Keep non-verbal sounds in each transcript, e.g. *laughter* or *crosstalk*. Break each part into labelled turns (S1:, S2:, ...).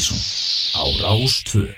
S1: Mattísson á Rástvö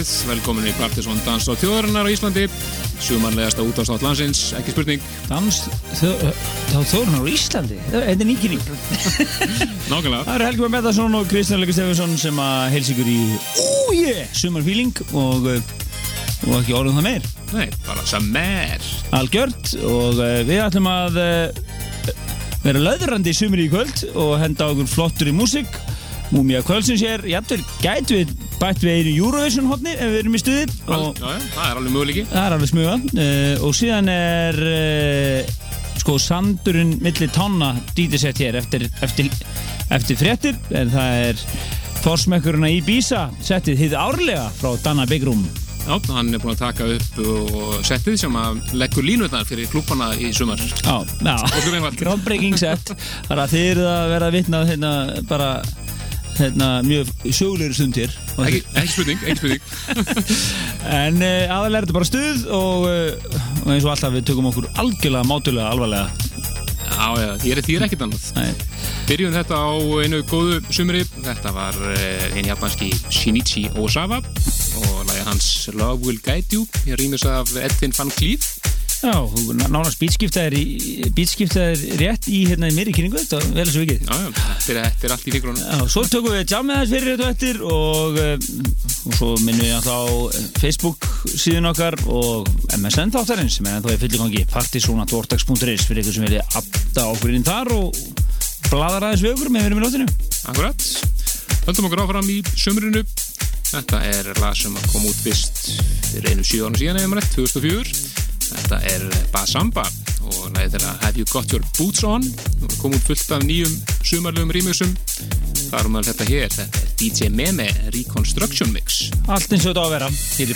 S2: kvöldið, velkomin í Partiðsson Dans á þjóðarinnar á Íslandi. Sumanlegasta útástátt landsins, ekki spurning.
S3: Dans á þjóðarinnar á Íslandi? Þetta er nýkynning.
S2: Nákvæmlega. *laughs*
S3: Það eru Helgi Már Bettarsson og Kristján Leikar Stefánsson sem að heils ykkur í Újé, sumarfíling og uh, og ekki orðum það meir.
S2: Nei, bara Summer
S3: algjört og uh, við ætlum að vera löðrandi í sumri í kvöld og henda okkur flottur í músík. Múmia kvöldsins er, jafnvel, gætu við bætt við einu Eurovision hotni ef við erum í stuði. Og
S2: það er alveg möguleiki
S3: það er alveg smuga. Uh, og síðan er uh, sko sandurinn milli tonna dítisett hér eftir, eftir, eftir fréttir. En það er forsmekkurinn í Bísa settið hið árlega frá Danna Room.
S2: Já, hann er búin að taka upp og settið sem að leggur línutnar fyrir klúbana í sumar.
S3: Já, já,
S2: Óskum einfalt.
S3: groundbreaking set. Þar að þið eru að vera að vitna hérna bara hérna mjög sjólegri stundir.
S2: Ekki, ekki spurning, ekki spurning. *laughs*
S3: En uh, aðalega er þetta bara stuð og, uh, og eins og alltaf við tökum okkur algjörlega mátulega alvarlega.
S2: Já, já, ég er er ekkert annað.
S3: Nei.
S2: Byrjum þetta á einu góðu sumri. Þetta var einn japanski Shinichi Osawa og lagið hans Love Will Guide You. Ég rýmis af Edvin van Cleef
S3: Já, þú nánast bítskiptaðir bítskiptaðir rétt í hérna í mér í kynningu þetta vel að svo vikið.
S2: Já, já, þetta er, allt í fingrunum
S3: Já, svo tökum við jammið þess fyrir þetta eftir og, uh, og svo minnum við þá Facebook síðun okkar og MSN þáttarins sem er ennþá í fylligangi partisónatvortax.is fyrir ykkur sem vilja afta okkur inn þar og bladar aðeins við okkur með erum í lótinu
S2: Akkurat. Höldum okkur áfram í sumrinu. Þetta er lag sem kom út fyrst fyrir einu síðan og síðan eða maður 2004 Þetta er Basamba og lagið þeirra Have You Got Your Boots On? Kom út fullt af nýjum sumarlegum rýmjössum Þar um að þetta hér, þetta er DJ Meme Reconstruction Mix.
S3: Allt eins og þetta á að vera. Hér í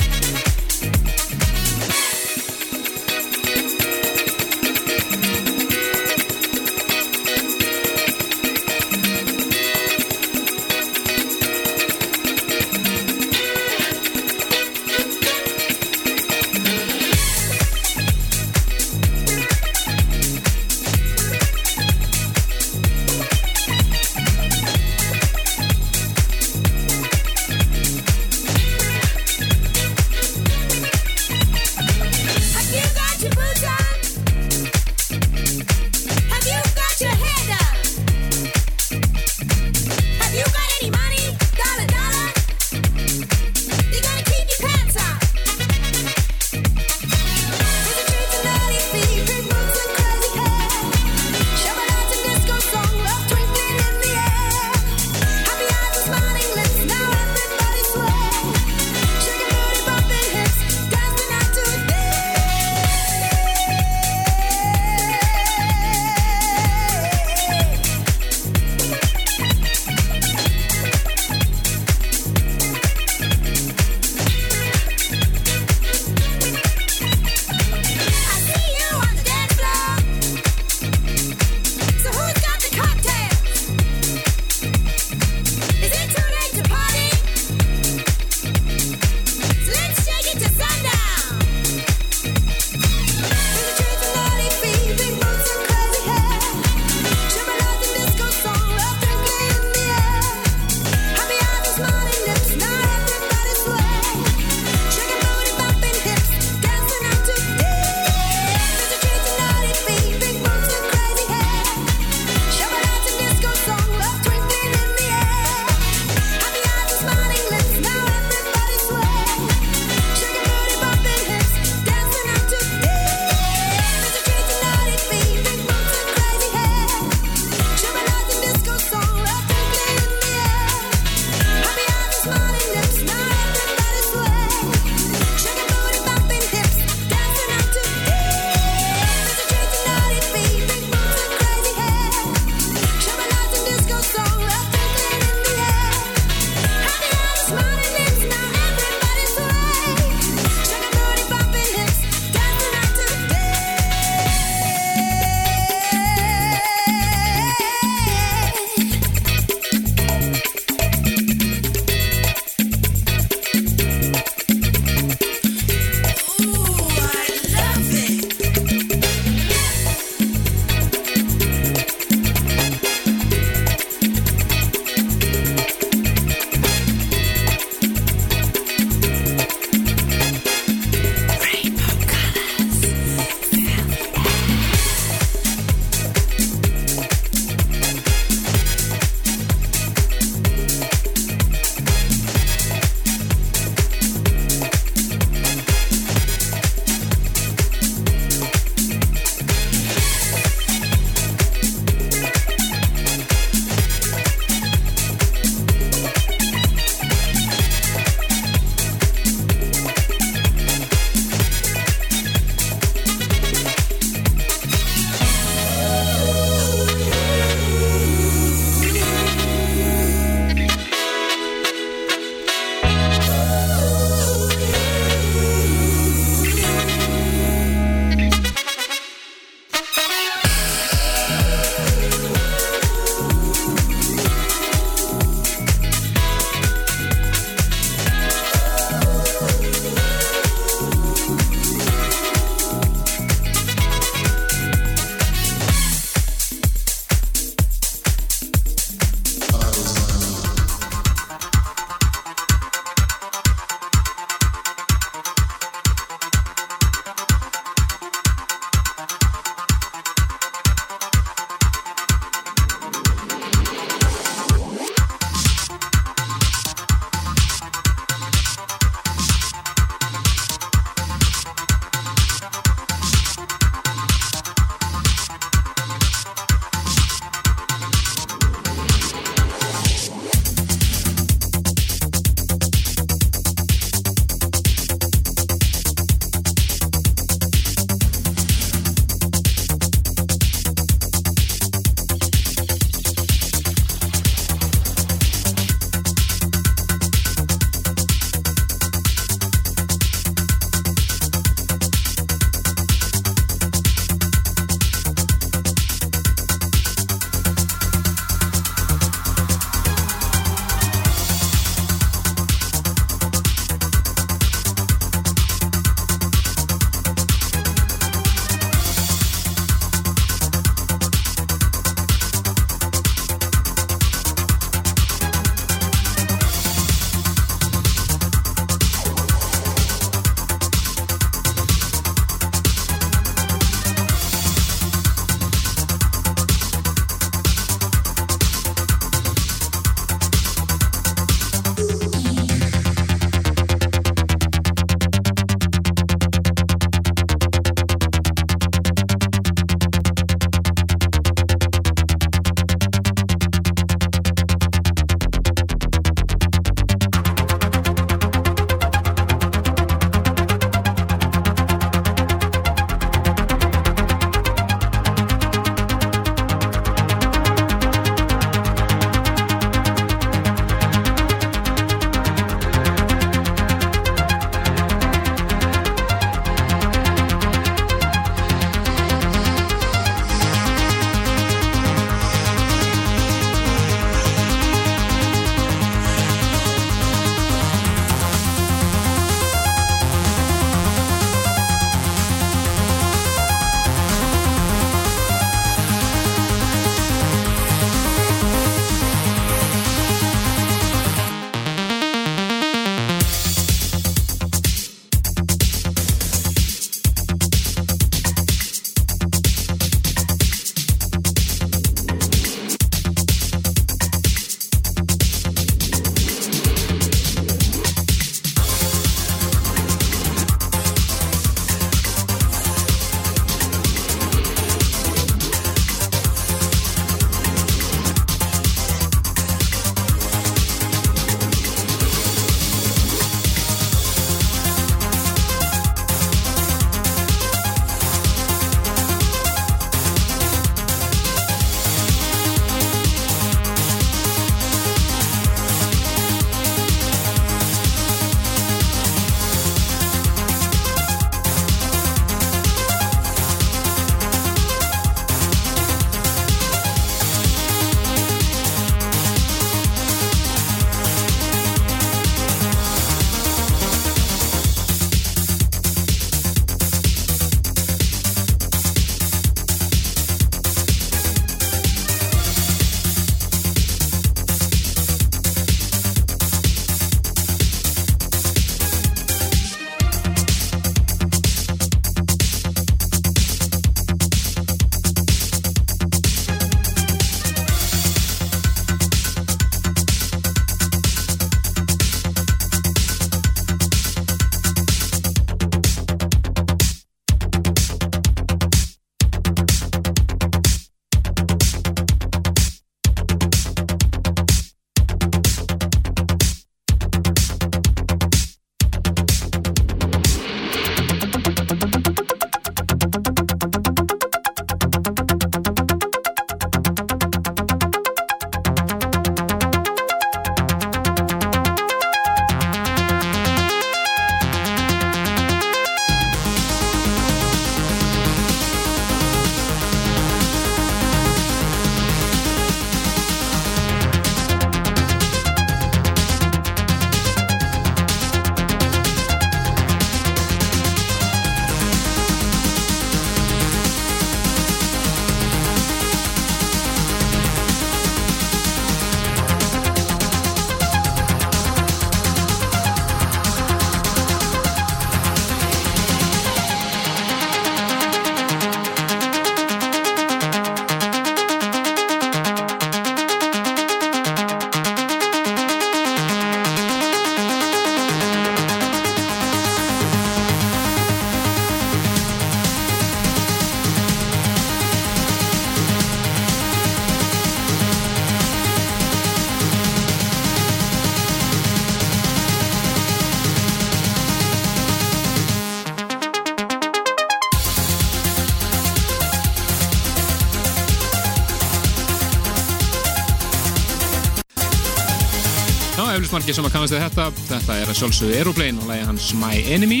S2: margir sem að kannast þetta. Þetta er að sjálfsögðu Aeroplane og lægi hans My Enemy.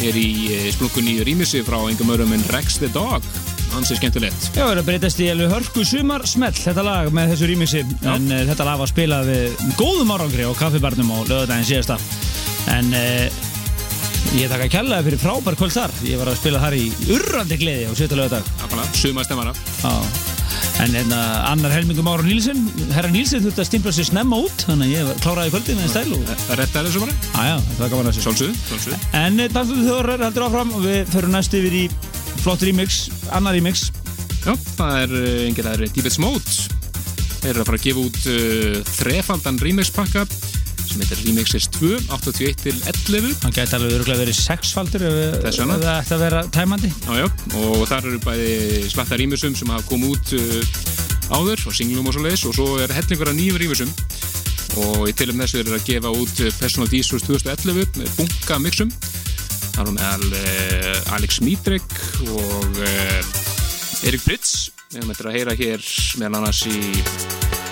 S2: Er í eh, splunkunni rýmissi frá engum örum en Rex the Dog. Hans er skemmtilegt.
S4: Já, það er að breytast í alveg hörku sumar smell þetta lag með þessu rýmissi. En uh, þetta lag var spilað við góðum árangri á kaffibarnum á lögadaginn síðasta. En uh, ég taka kjallaði fyrir frábær kvöld þar. Ég var að spila þar í urrandi gleði á sjöta lögadag.
S2: Sumar stemmara.
S4: Já. En hérna, annar helmingum Ára Nílsson, herra Nílsson þurfti að stimpla sér snemma út, þannig að ég kláraði kvöldi með stæl og...
S2: Það rettaði þessu bara?
S4: Aja, það var gaman að þessu.
S2: Sjálfsögðu, sjálfsögðu.
S4: En dansluðu þjóðar heldur áfram og við förum næst yfir í flott remix, annar remix.
S2: Já, það er enginn aðri Deepest Mode. Þeir eru að fara að gefa út uh, þrefaldan remix pakka sem heitir Remixes 2, 81 til 11
S4: hann gæti alveg öruglega verið sexfaldur ef það ætti að vera tæmandi.
S2: Já, já. og þar eru bæði slatta rýmisum sem hafa komið út uh, áður og singlum og svo leiðis og svo er hellingur af nýjum rýmisum og í tilum þessu er að gefa út Personal Jesus 2011 með bunga mixum. Þar er meðal uh, Alex Midrik og uh, Erik Pritz. Við höfum þetta að heyra hér meðal annars í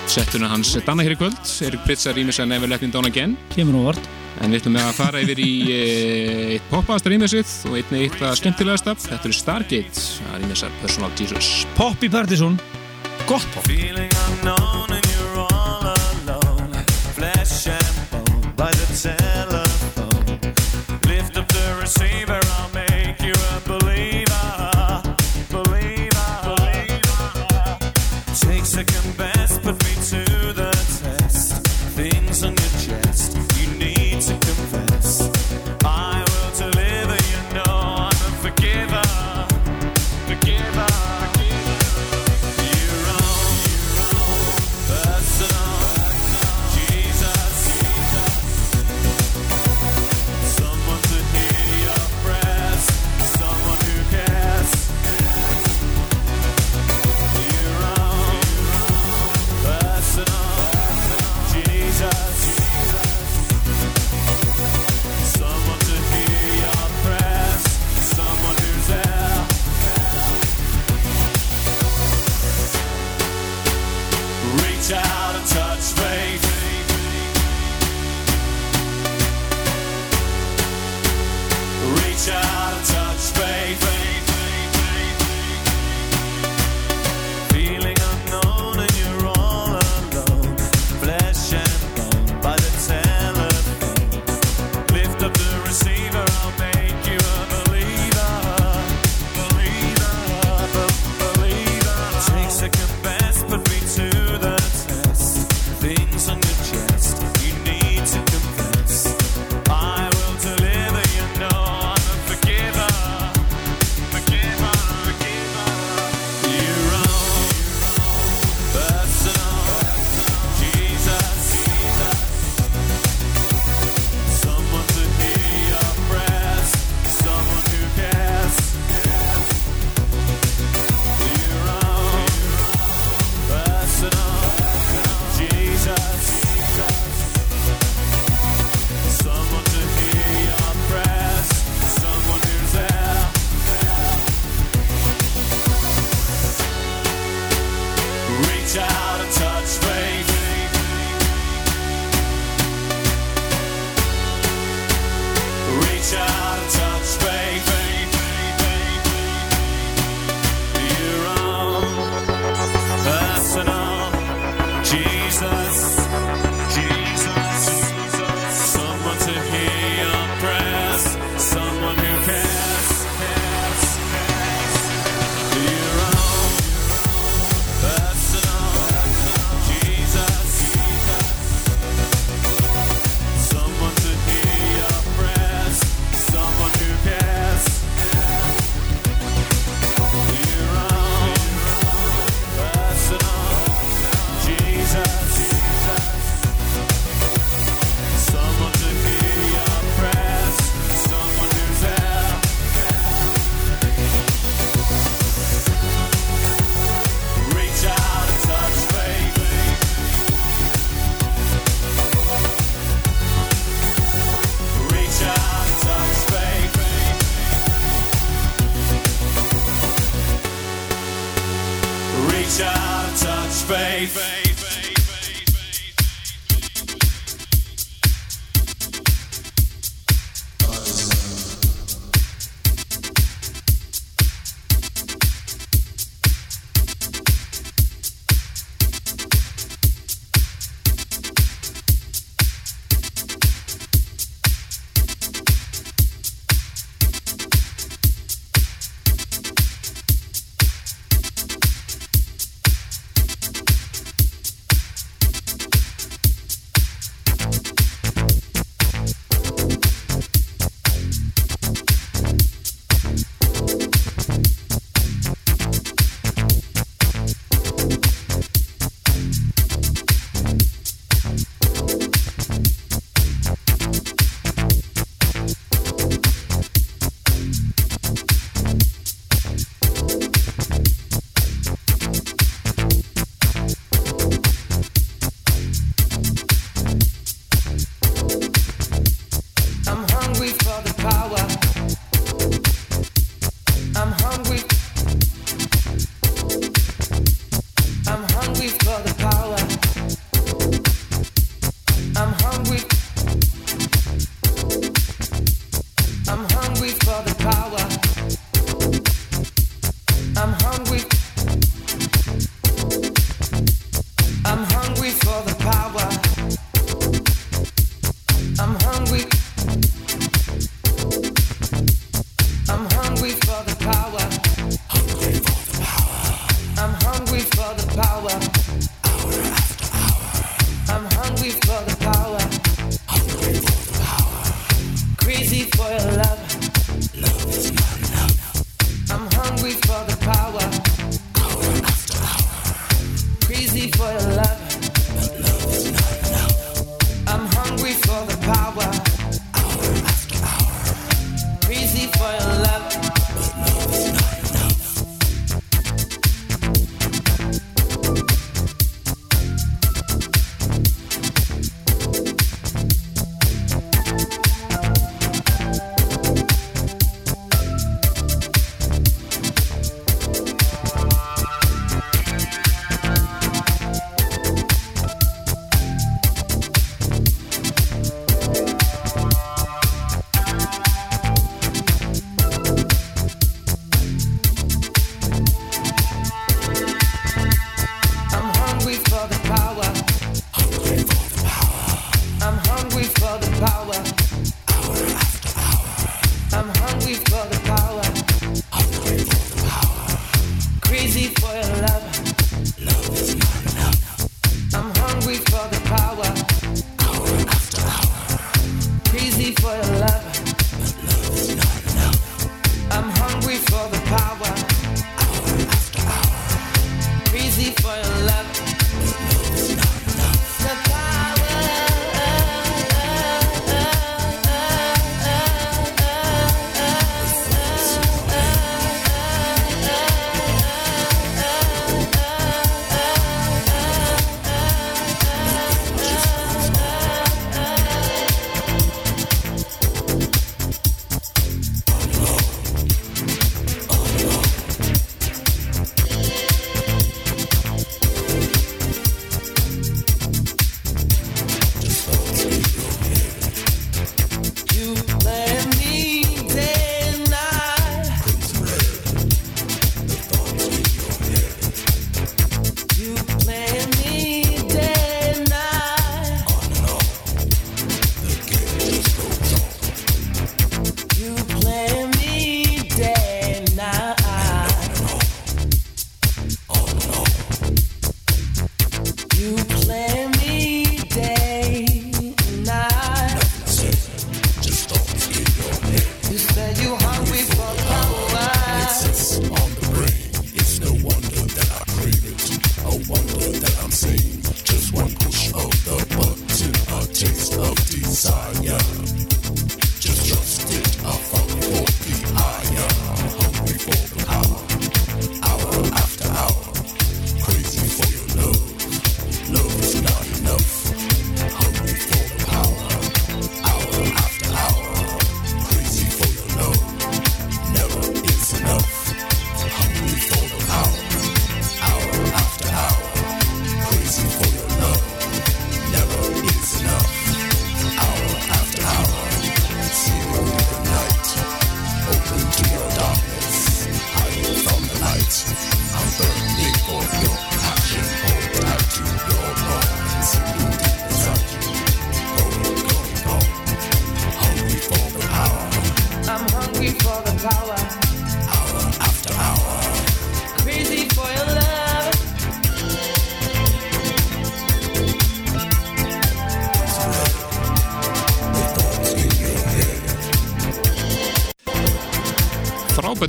S2: settuna hans danna hér í kvöld. Erik Pritz að rýmis að Never Let Me Down Again.
S4: Kemur nú vart
S2: en við ætlum með að fara yfir í eh, eitt poppaðasta rýmisið og einni eitt að skemmtilegasta. Þetta eru Stargate að rýmisar Personal Jesus.
S4: Pop í Partiðsson gott pop Feeling unknown and you're all alone. Flesh and bone by the telephone. Lift up the receiver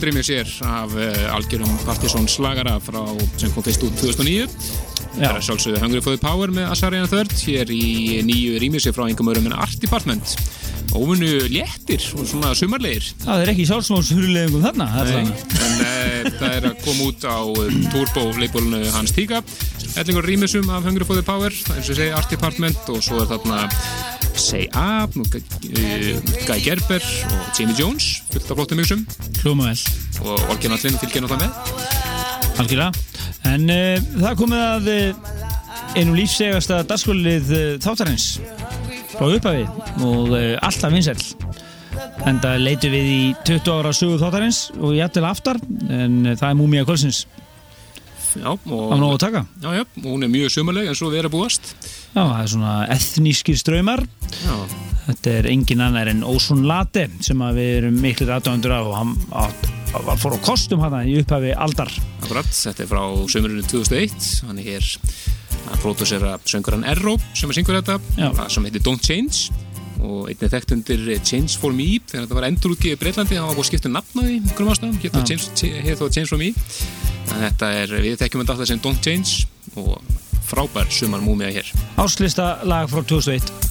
S2: rýmið sér af uh, algjörum Partiðsson slagara frá, sem kom fyrst út 2009 það er sjálfsögðu Hungry for the Power með Asarian Third hér í nýju rýmið sér frá engum örum en Art Department. Óvunnu léttir og svona sumarleir
S3: það er ekki sjálfsmálshurlegum þarna
S2: en uh, það er að koma út á um, Turbo leikbólunu Hans Tíka. Ellingur rýmisum af Hungry for the Power eins og segi Art Department og svo er þarna Say Up Guy Gerber og Jamie Jones fullt af flottum mixum
S5: Hljóma vel.
S2: Og Olgin Allin fylgir náttúrulega með.
S5: Algjörlega. En uh, það komið að uh, einu lífsegasta dagskólið uh, þáttarins. Frá upphafi og alltaf vinsæl en það leitu við í 20 ára sögu þáttarins og ég ættil aftar en það er múmia kvölsins
S2: Já,
S5: á
S2: og,
S5: að
S2: já, já, hún er mjög sumarleg eins og við erum búast.
S5: Já, það er svona ethnískir ströymar Þetta er engin annar en Ósun Late sem að við erum miklu aðdöfundur af og hann var fór á kostum hann í upphafi aldar.
S2: Akkurat, þetta er frá sömurinu 2001 hann er hér að pródúsera söngurann Erró sem er syngur þetta sem heitir Don't Change og einnig þekkt undir Change for Me þegar þetta var endurútgið í Breitlandi það var búið að skipta um nafnaði einhverjum ástæðum hér
S5: Já.
S2: Change, for Me. En þetta er, við þekkjum þetta alltaf sem Don't Change og frábær sumar múmiða hér.
S5: Áslista lag frá 2001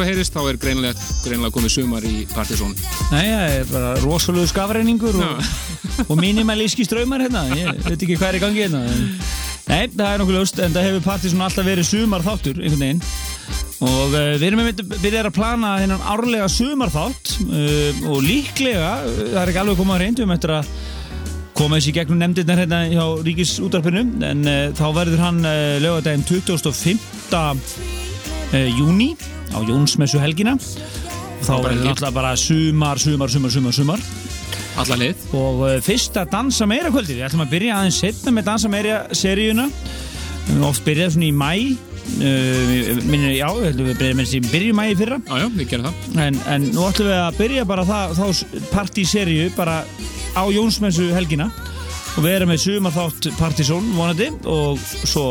S2: og heyrist þá er greinlega, greinlega komið sumar í Partizón.
S3: Er bara rosalegu skafreiningur og, *laughs* og mínimalíski ströymar hérna. Ég veit ekki hvað er í gangi hérna Nei, það er nokkuð ljóst en það hefur Partíson alltaf verið sumar þáttur einhvern veginn. Og uh, við erum einmitt byrjað að plana þennan árlega sumarþátt uh, og líklega, uh, það er ekki alveg komað að reyndum eftir að koma þessi gegnum nefndirnar hérna hjá Ríkis útarpinu en þá verður hann lögadaginn 25. Uh, júni á Jónsmessu helgina. Þá verður
S2: helgi.
S3: alltaf bara sumar, sumar, sumar, sumar, sumar.
S2: Alla leið.
S3: Og uh, fyrsta dansa meira kvöldi við ætlum að byrja aðeins setna með dansa meira seríuna. Við oft byrjað svona í mæ uh, minnir, já, við byrjað með þessi byrjum í fyrra.
S2: Já, já, við gerum það.
S3: En, en nú ætlum við að byrja bara það, þá partíseríu bara á Jónsmensu helgina. Og við erum með sumar þátt partysón vonandi. Og svo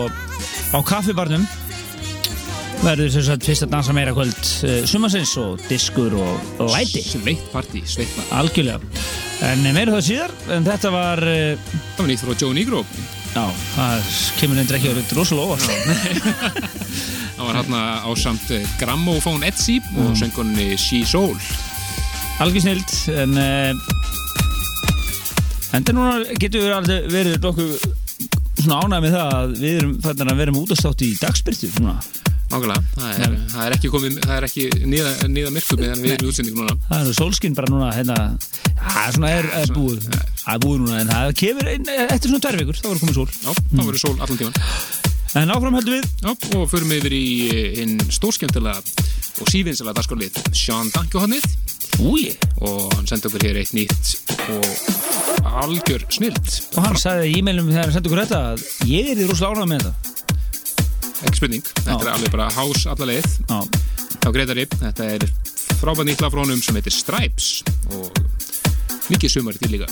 S3: á kaffibarnum verður þess að fyrsta dansa meira kvöld uh, sumarsins og diskur og læti.
S2: Sveitt partí, sveitt partí
S3: algjörlega. En meira það síðar en þetta var uh,
S2: Það var nýtt frá Joe Negro.
S3: Já, það kemur endur ekki að vera óvart. *laughs*
S2: Það var hérna á samt Gramophone Etsy og söngunni She Soul.
S3: Algjör snild en uh, en þetta núna getur við aldrei verið nokkuð svona ánægð með það að við erum fættan að vera með útastátt í dagspyrtu svona.
S2: Nákvæmlega, það er, það er ekki komið, það er ekki niða, niða myrkum meðan við erum í útsendingu núna.
S3: Það er nú sólskinn bara núna hérna, það er svona er, er búið. Það er búið núna en það kemur eftir svona tvær vikur þá er komið sól.
S2: Já, þá verður sól allan tíman
S3: en áfram heldur við.
S2: Já, og förum yfir í eh, hinn stórskemmtilega og sívinsilega dagskorlið. Sean Dankjohannið
S3: úi
S2: og hann sendi okkur hér eitt nýtt og algjör snild
S3: og hann sagði í e-mailum þegar hann sendi okkur þetta að ég er í með þetta
S2: ekki spurning, þetta er alveg bara hás alla leið. Á Gretari, þetta er frábæð nýtt lag frá honum sem heitir Stripes og mikið sumari til líka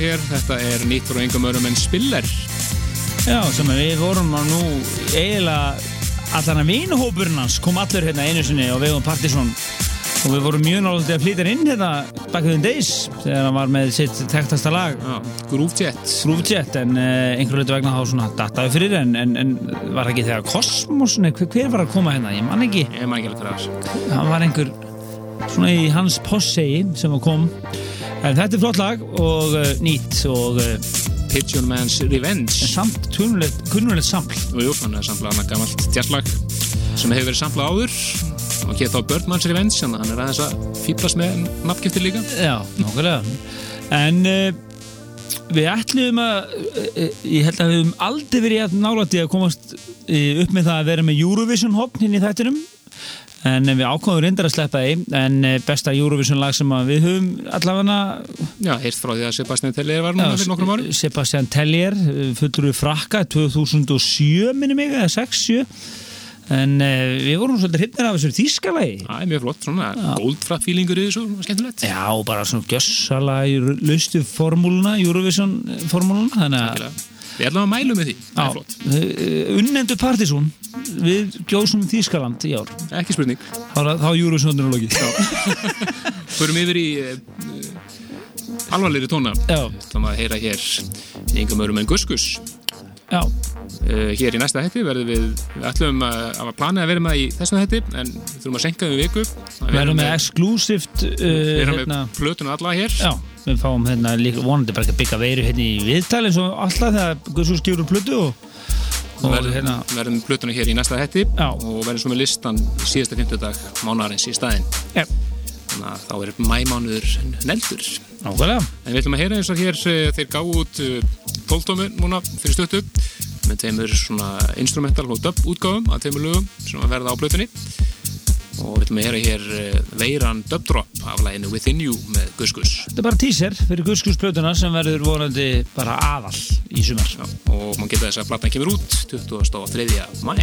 S2: lag hér, þetta er nýtt frá engum örum en Spiller.
S3: Já, sem við vorum að nú eiginlega allan að vinuhópurinn hans kom allur hérna einu sinni á vegum Partisón og við vorum mjög náttúrulega að flytja inn hérna back in the days þegar hann var með sitt tektasta lag.
S2: Groove Jet.
S3: En uh, einhverju hlutu vegna þá svona dataði fyrir en, en, en var ekki þegar Cosmos nei, hver, hver var að koma hérna, ég man ekki.
S2: Ég maður ekki alveg hvað
S3: hann var einhver svona í hans possegi sem kom en þetta er flott lag og uh, nýtt og uh,
S2: Pigeon Man's Revenge.
S3: Samt kunnulegt sampl
S2: og jú, hann er samplað hann að gamalt jazzlag sem hefur verið samplað áður og hétt á Birdman's Revenge þannig að hann er aðeins að fýblast með nafngiftir líka.
S3: Já, nokkulega En uh, við ætlum að ég held að við höfum aldrei verið nálætti að komast upp með það að vera með Eurovision hopn hinn í þættinum en við ákváðum reyndar að sleppa því en uh, besta Eurovision lag sem við höfum allavega
S2: Já, heyrst frá því að Sebastian Tellier var núna fyrir nokkrum árum.
S3: Sebastian Tellier uh, fullur við frakka 2007 minni mig, eða 6-7 en við vorum svolítið hryfnir af þessu þýskalagi.
S2: Það er mjög flott, svona goldfrapp fílingur í þessu, skemmtilegt.
S3: Já, bara svona gjössala í laustu formúluna, Eurovision formúluna, þannig að.
S2: Við ætlum að mælu með því, það er flott.
S3: Uh, unnendu partísún við gjósum Þýskaland í ár.
S2: Ekki spurning.
S3: Þá er Eurovision lokið.
S2: Förum yfir í uh, alvarlegri tóna. Maður að heyra hér yngum örum en guskus.
S3: Já,
S2: uh, Hér í næsta hætti verðum við Við ætlum að, að planið að vera með í þessum hætti En við þurfum að senka um viku. Að
S3: við með exclusivt uh,
S2: Við erum
S3: hérna,
S2: með plötuna alla hér.
S3: Já, við fáum hérna líka vonandi bara ekki að byggja veiru hérna í viðtal eins og alltaf þegar Guðsús úr plötu og, og
S2: verðum,
S3: hérna
S2: verðum plötuna hér í næsta hætti
S3: Já.
S2: og verðum svo með listan síðasta 50 dag mánarins í staðinn.
S3: Já,
S2: þannig að þá er mæmánuður neldur.
S3: Nákvæmlega.
S2: En við ætlum að heyra eins og hér eh, þeir gáu út 12 tómi núna fyrir stöttu með tveimur instrumental og dub útgáfum að tveimur lögum sem verða á plötunni og við ætlum að heyra hér eh, veiran dub drop af læginu Within You með Gus Gus
S3: Þetta er bara teaser fyrir Guðsús plötuna sem verður vonandi bara aðal í sumar
S2: Já, og mann geta þess að platan kemur út 23. mæ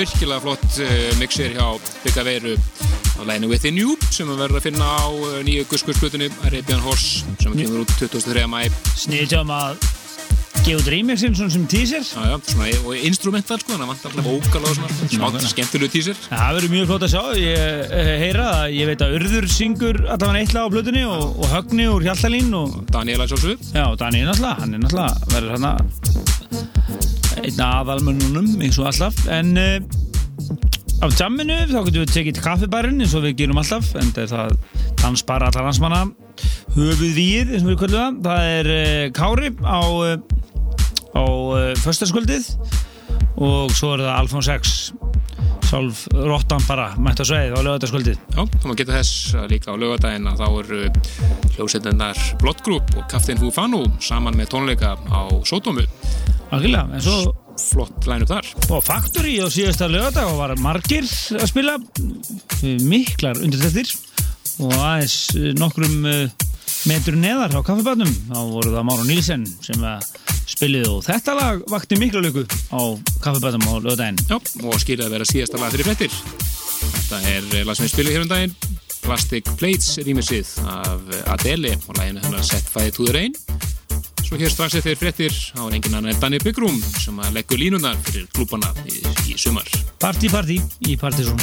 S2: virkilega flott uh, mixir hjá Bygga Veiru á læginu Within You sem við verðum að finna á uh, nýju guskursblutunni Arabian Horse sem kemur út 23. mæ
S3: Sniðtjáum að gefa út remixin svona sem teaser
S2: Já, já, svona, og instrumental sko, þannig að vant alltaf vókal og svona, smátt skemmtilegu tísir.
S3: Það verður mjög flott að sjá, ég uh, heyra að ég veit að Urður syngur allavega eitt lag á blöðunni og, og Högni úr Hjaltalín og
S2: Daniela sjálfsög,
S3: já, Dani er náttúrulega, hann er náttúrulega verður hann einn af aðalmönnunum eins og alltaf en uh, af jamminu þá getum við tekið til kaffibarinn eins og við gerum alltaf en það dansbar allar hansmanna höfuð víð eins og við kvöldum það. Það er uh, Kári á uh, á föstaskvöldið og svo er það Alfons X. Sálf Rottan bara mætt á sveið á lögataskvöldið
S2: já, þá maður geta þess að líka á lögadaginn að þá eru hljósetendar Blood Group og Captain Fufanu saman með tónleika á Sódómu.
S3: Algjörlega, en svo
S2: Flott læn upp þar.
S3: og Factory á síðasta lögadag var margir að spila miklar undirtættir og aðeins eh, nokkrum eh, metur neðar á kaffibarnum þá voru það Máru Nílsen sem að spilið og þetta lag vakti mikla löku á kaffibarnum á lögadaginn
S2: og skilja að vera síðasta lag fyrir frettir. Þetta er eh, lag sem við spilum hér um daginn, Plastic Plates rýmisið af Adele og læginu hennar Set Fire to the Rain. Svo hér strax eftir frettir á engin annar en Danny Byggrum sem að leggur línunar fyrir klúbana í, í sumar.
S3: Party Party í Partizón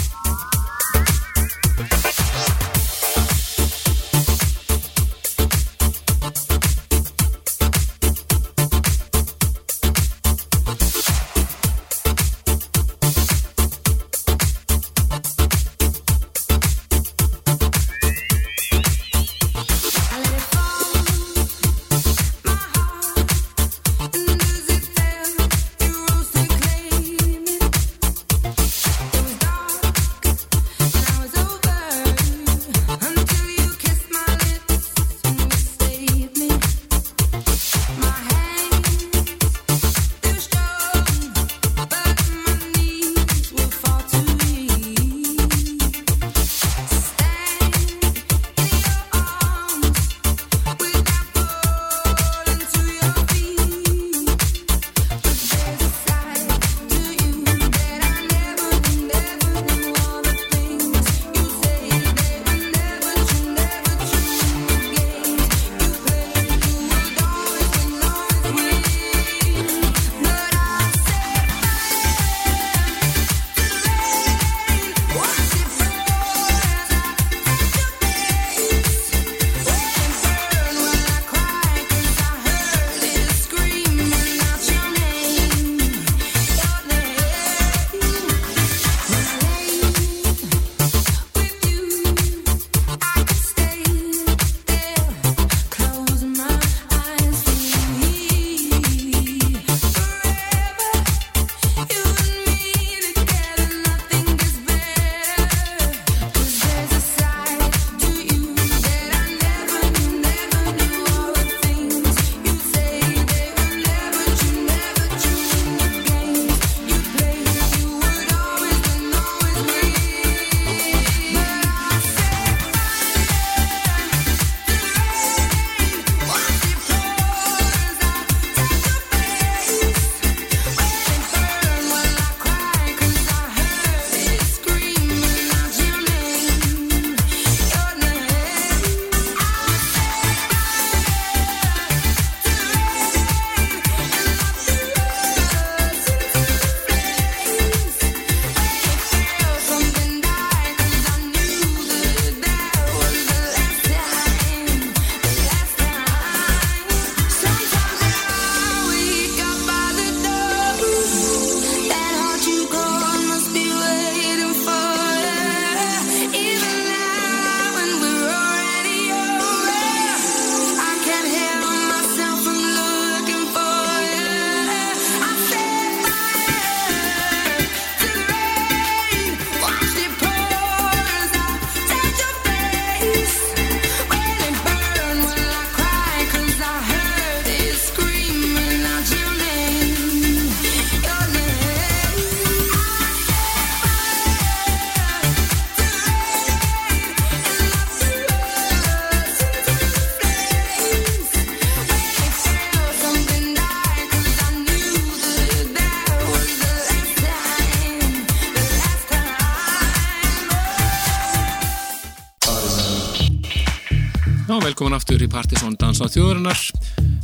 S2: velkomin aftur í Partisón Dans á þjóðurinnar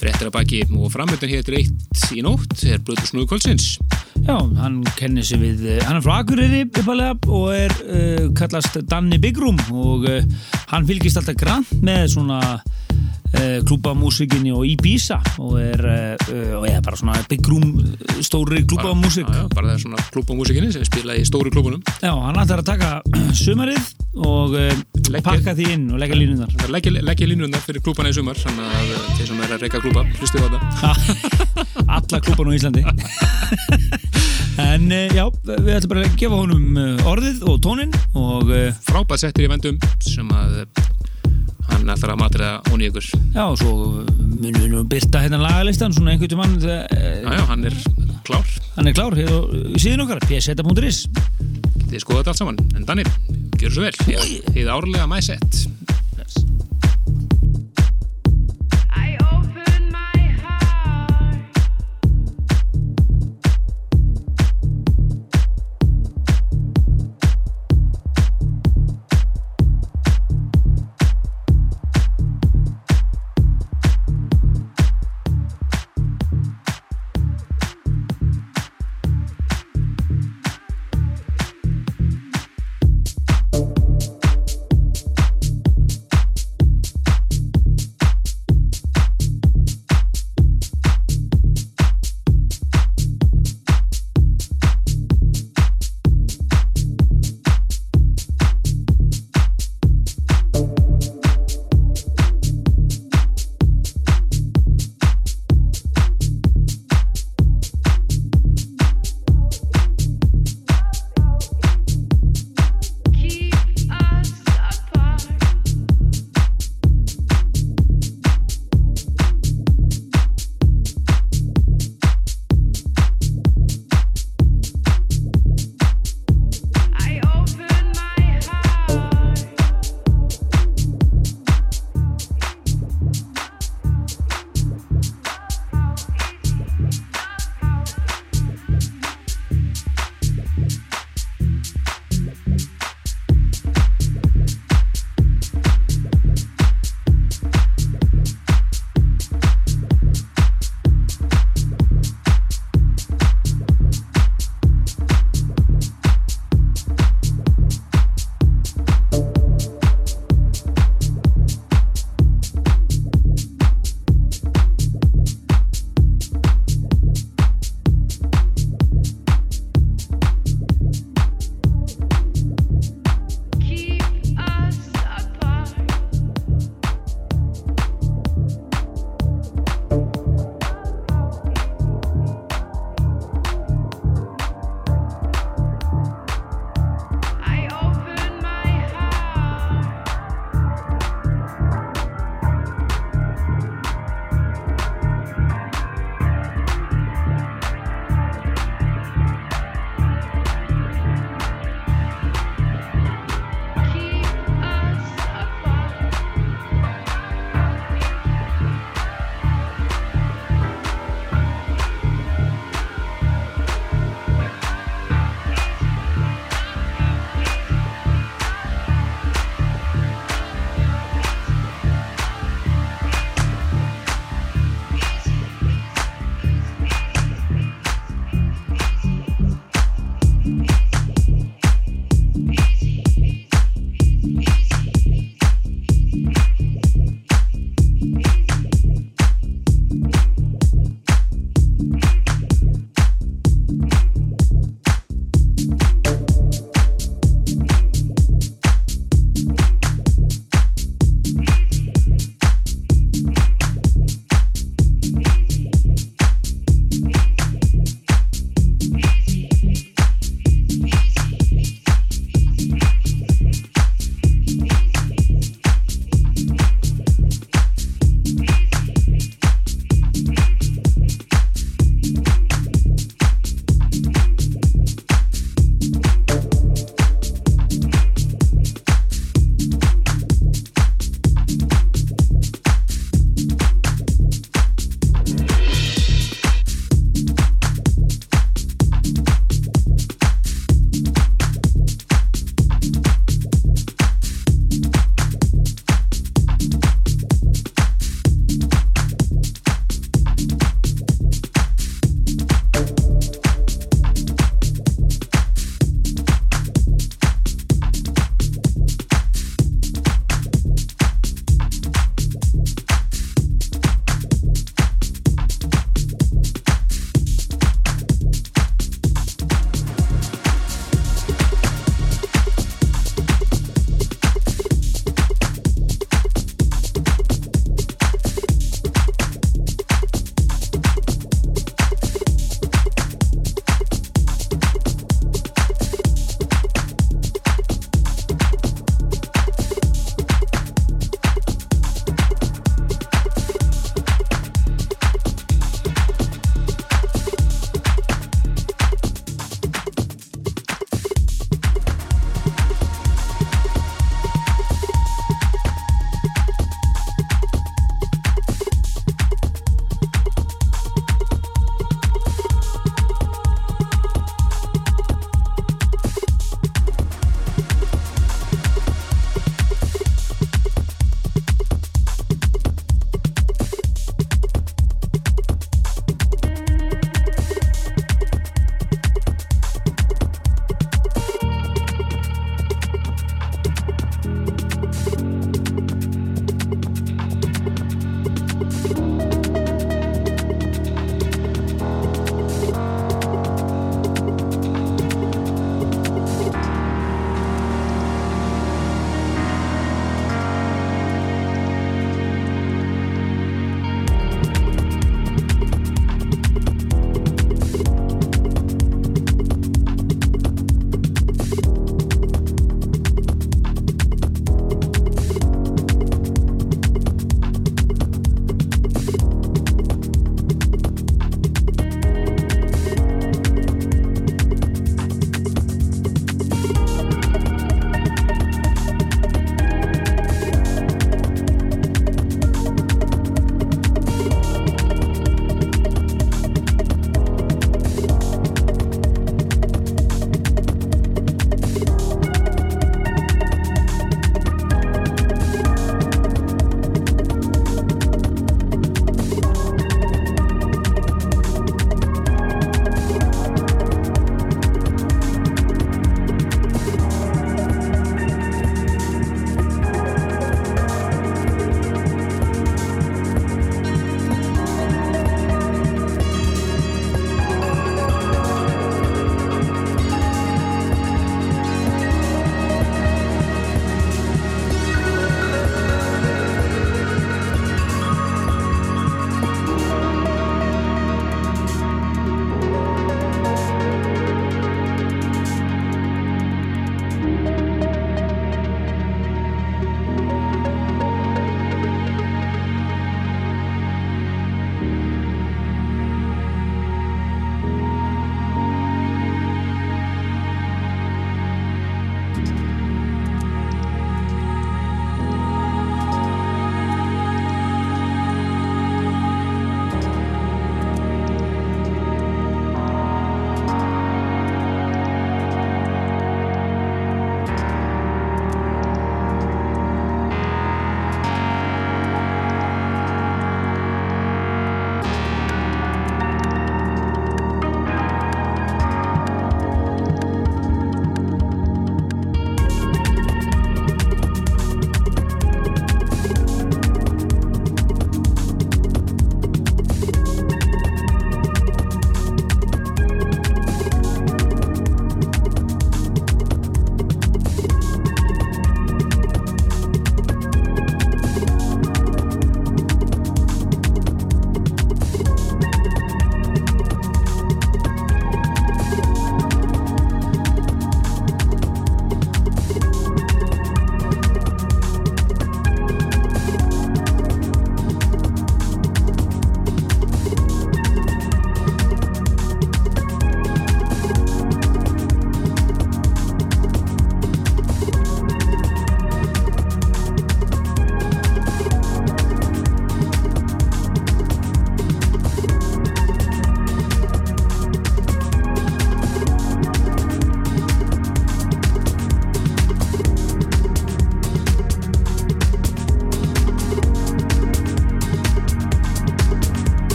S2: fréttir að baki og framöndan hér eitt í nótt er Brutus Snúi Kvöldsins.
S3: Já, hann kennir sig við, eh, hann er frá Akureyri uppalega og er uh, kallast Danni Bigrum og uh, hann fylgist alltaf grann með svona uh, klúbamúsikinni og Ibiza og er, og er bara svona Bigrum stóri klúbamúsik
S2: Já, já, bara það er svona klúbamúsikinni sem spilaði í stóru klúbunum.
S3: Já, hann ætlar að taka *clears throat* sumarið og
S2: Leggja-
S3: pakka því inn og leggja línunar
S2: leggja, leggja línurnar fyrir klúbana í sumar þannig að eh, þeir sem er að reyka klúba hlustu á þetta.
S3: Alla klúban á Íslandi. En uh, já, við ætlum bara að gefa honum uh, orðið og tónin og
S2: frábæð settir í vendum sem að eh, hann ætlar að matriða honi ykkur.
S3: Já, og svo munum við nú byrta hérna lagalistan svona einhvern tímann uh,
S2: Já, já, hann er klár.
S3: hann er klár hér á síðan okkar pseta.is
S2: Þið skoða þetta allt saman, en Danir, gjör svo vel Þið- Þið árlega mæsett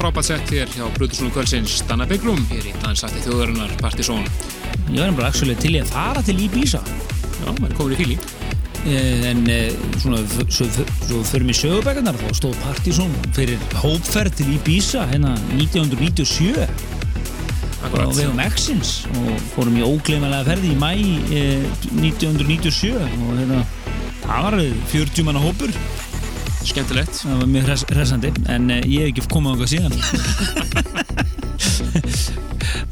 S2: frábært sett hér hjá Brutusnúðu kvöldsins Danna Byggrum hér í dansætti þjóðarinnar Partizón.
S3: Ég var bara actually til í að fara til Ibiza
S2: Já, maður er komin í fíling.
S3: Eh, en eh, svona, svo, fyrir mig sögubækarnar þá stóð Partizón fyrir hópferð til Ibiza hérna 1997 á
S2: Akkurat.
S3: vegum Exins og fórum í ógleymalega ferði í mæ eh, 1997 og hérna það var 40 manna hópur
S2: Skemmtilegt.
S3: það var mjög hress, hressandi en eh, ég hef ekki á eitthvað síðan. *laughs*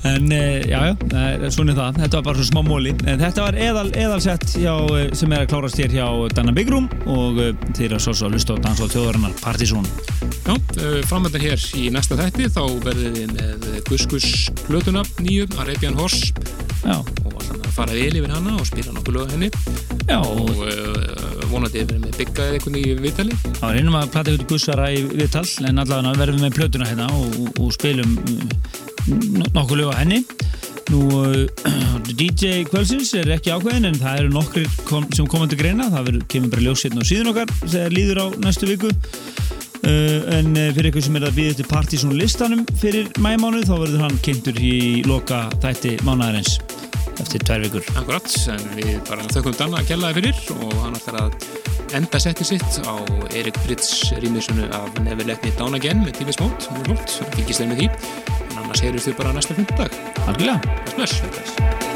S3: En eh, já, já, svona það. Þetta var bara svona smá móli. En þetta var eðal, eðalsett hjá, eh, sem er að klárast hér hjá Danna Byggrum og þeir eru að svo að hlusta á Dansvall þjóðarinnar Partizón
S2: Já, uh, framöndan hér í næsta þætti þá verðum við með Guskus plötuna nýju, Arabian Horse.
S3: Já,
S2: fara vel yfir hana og spila nokkuð lög henni.
S3: Já,
S2: og uh, vonandi verðum við byggað eitthvað í viðtali.
S3: þá er einum að plata ykkur gussara í viðtal en allavega verðum við með plötuna hérna og, og, og spilum uh, nokkuð lög henni. Nú, uh, *clears throat* DJ kvöldsins er ekki ákveðin en það eru nokkri kom, sem komandi greina, það verður, kemur bara ljósinn á síðan okkar þegar líður á næstu viku en uh, fyrir ykkur sem er að býða eftir Partizón listanum fyrir mæmánu þá verður hann kynntur í loka þætti mánaðarins eftir tvær vikur.
S2: Akkurat, en við bara þökkum Danna að kella það fyrir og hann ætlar að enda setti sitt á Erik Fritz rýmisunu af Never Let Me Down Again með tífis mót, mjög flott, fylgist þeim með því. En annars heyrjum við bara næsta fymtdag
S3: Algjörlega.
S2: Bless, bless.
S6: Thank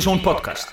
S7: Partizón podcast